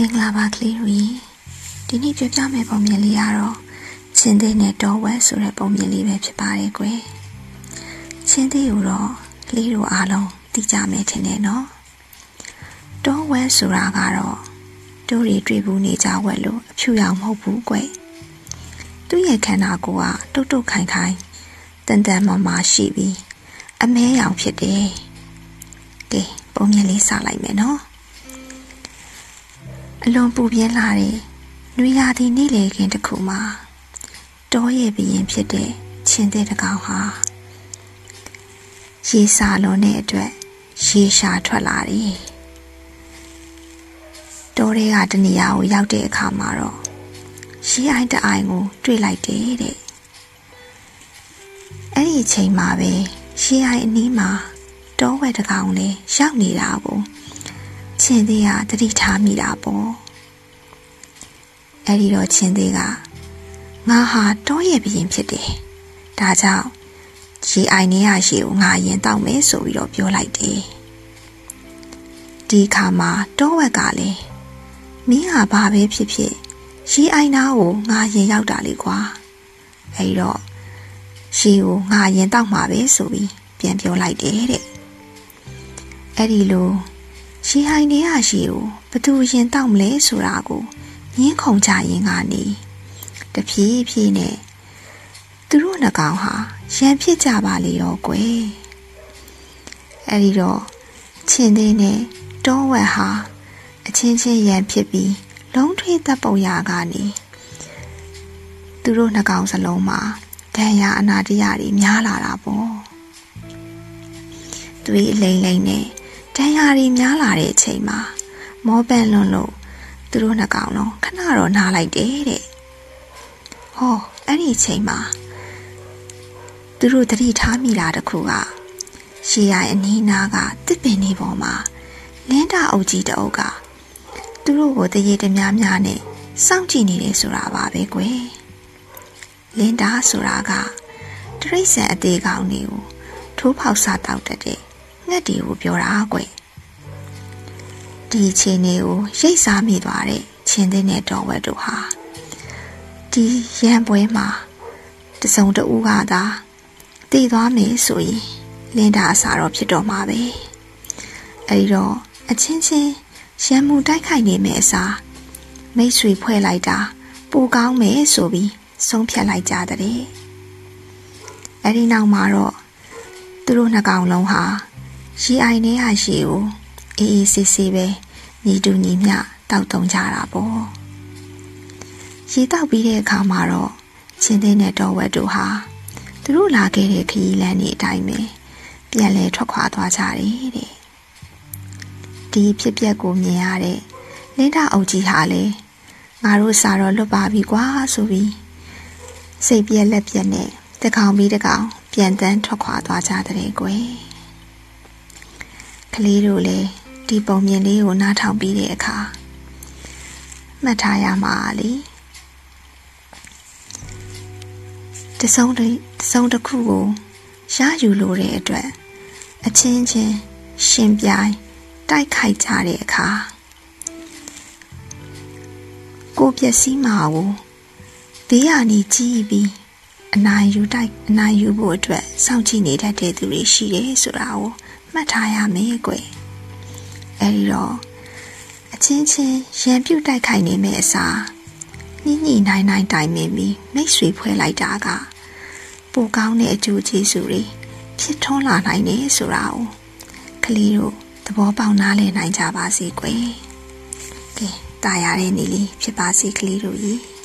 မင်္ဂလာပါကလေးတို့ဒီနေ့ပြောပြမယ့်ပုံမြင်လေးကတော့ချင်းသေးနဲ့တော်ဝဲဆိုတဲ့ပုံမြင်လေးပဲဖြစ်ပါတယ်ကွယ်ချင်းသေးကိုတော့ကလေးတို့အားလုံးသိကြမယ်ထင်တယ်နော်တော်ဝဲဆိုတာကတော့တို့တွေတွေ့ဘူးနေကြဝက်လို့အဖြူရောင်မဟုတ်ဘူးကွယ်သူ့ရဲ့ခန္ဓာကိုယ်ကတုတ်တုတ်ခိုင်ခိုင်တန်တန်မာမာရှိပြီးအမဲရောင်ဖြစ်တယ်ကဲပုံမြင်လေးစလိုက်မယ်နော် အလွန်ပူပြင်းလာတဲ့နွေရာသီနေ့လေခင်တစ်ခုမှာတောရဲ့ဘရင်ဖြစ်တဲ့ချင်းတဲ့တကောင်ဟာရေစာလုံးတဲ့အတွက်ရေရှာထွက်လာတယ်တောတွေကတနေရာကိုရောက်တဲ့အခါမှာတော့ရေအိုင်တအိုင်ကိုတွေ့လိုက်တယ်တဲ့အဲ့ဒီအချိန်မှာပဲရေအိုင်အနီးမှာတောဝဲတကောင်လေးရောက်နေတာကို ချင်းသေးကတတိထားမိတာပေါ့အဲ့ဒီတော့ချင်းသေးကငါဟာတောရဲ့ဘရင်ဖြစ်တယ်ဒါကြောင့်ရေအိုင်နေရရေကိုငါရင်တောက်မယ်ဆိုပြီးတော့ပြောလိုက်တယ်ဒီခါမှာတောဝက်ကလည်းမင်းဟာဘာပဲဖြစ်ဖြစ်ရေအိုင်နာကိုငါရင်ရောက်တာလေကွာအဲ့တော့ရေကိုငါရင်တောက်မှာပဲဆိုပြီးပြန်ပြောလိုက်တယ်တဲ့အဲ့ဒီလို ရေဟိုင်နေရရေကိုဘသူရင်တောက်မလဲဆိုတာကိုငင်းခုန်ကြရင်ကနေတဖြည်းဖြည်းနဲ့သူတို့နှကောင်ဟာရံဖြစ်ကြပါလေရောကွယ်အဲ့ဒီတော့ချင်းသေးနဲ့တောဝက်ဟာအချင်းချင်းရံဖြစ်ပြီးလုံးထွေးတပ်ပုံရကနေသူတို့နှကောင်စလုံးမှာဒဏ်ရာအနာတရတွေများလာတာပေါ့သူအလိမ့်လိမ့်နဲ့ ဒဏ်ရာတွေများလာတဲ့အချိန်မှာမောပန်လွန်လို့သူတို့နှစ်ကောင်လုံးခဏတော့နားလိုက်တယ်တဲ့ဟောအဲ့ဒီအချိန်မှာသူတို့တတိထားမိတာတခုကရှေးရိုင်အနီးနားကတစ်ပင်လေးပေါ်မှာလင်းတာအုပ်ကြီးတအုပ်ကသူတို့ကိုတရေတများများနဲ့စောင့်ကြည့်နေတယ်ဆိုတာပါပဲကွယ်လင်းတာဆိုတာကတရိษံအသေးကောင်တွေကိုထိုးပေါက်စားတောက်တတ်တဲ့ ငှက်တွေကိုပြောတာကွယ်ဒီအချိန်ကိုရိတ်စားမိသွားတဲ့ချင်းသိနဲ့တော်ဝက်တို့ဟာဒီရန်ပွဲမှာတစုံတဦးကသာတည်သွားမယ်ဆိုရင်လင်းတာအစာတော့ဖြစ်တော့မှာပဲအဲဒီတော့အချင်းချင်းရန်မှုတိုက်ခိုက်နေမယ့်အစားမိတ်ဆွေဖွဲ့လိုက်တာပိုကောင်းမယ်ဆိုပြီးဆုံးဖြတ်လိုက်ကြတဲ့အဲဒီနောက်မှာတော့သူတို့နှစ်ကောင်လုံးဟာ ရေအိုင်ထဲဟာရေကိုအေးအေးဆေးဆေးပဲညီတူညီမျှတောက်တုံကြတာပေါ့ရေတောက်ပြီးတဲ့အခါမှာတော့ချင်းသိနဲ့တော်ဝက်တို့ဟာသူတို့လာခဲ့တဲ့ခရီးလမ်းကြီးအတိုင်းပဲပြန်လဲထွက်ခွာသွားကြတယ်တဲ့ဒီဖြစ်ပျက်ကိုမြင်ရတဲ့လင်းတာအုပ်ကြီးဟာလေငါတို့စာတော့လွတ်ပါပြီကွာဆိုပြီးစိတ်ပြက်လက်ပြက်နဲ့တကောင်ပြီးတကောင်ပြန်တန်းထွက်ခွာသွားကြတဲ့ကွယ်က လေးတို့လည်းဒီပုံမြင်လေးကိုနားထောင်ပြီးတဲ့အခါမှတ်ထားရမှာလေတစုံတစုံတစ်ခုကိုရယူလို့တဲ့အတွက်အချင်းချင်းရှင်ပြိုင်တိုက်ခိုက်ကြတဲ့အခါကိုပျက်စီးမှာကိုဘေးကနေကြီးပြီးအနာယူတိုက်အနာယူဖို့အတွက်စောင့်ကြည့်နေတတ်တဲ့သူတွေရှိတယ်ဆိုတာကို မှတ်ထားရမယ်ကွယ်အဲဒီတော့အချင်းချင်းရံပြုတ်တိုက်ခိုက်နေမယ့်အစားညှိညှိနိုင်နိုင်တိုင်မင်ပြီးမိတ်ဆွေဖွဲ့လိုက်တာကပိုကောင်းတဲ့အကျိုးကျေးဇူးတွေဖြစ်ထွန်းလာနိုင်တယ်ဆိုတာကိုကလေးတို့သဘောပေါက်နားလည်နိုင်ကြပါစေကွယ်ကဲတာရတဲ့နေလေးဖြစ်ပါစေကလေးတို့ကြီး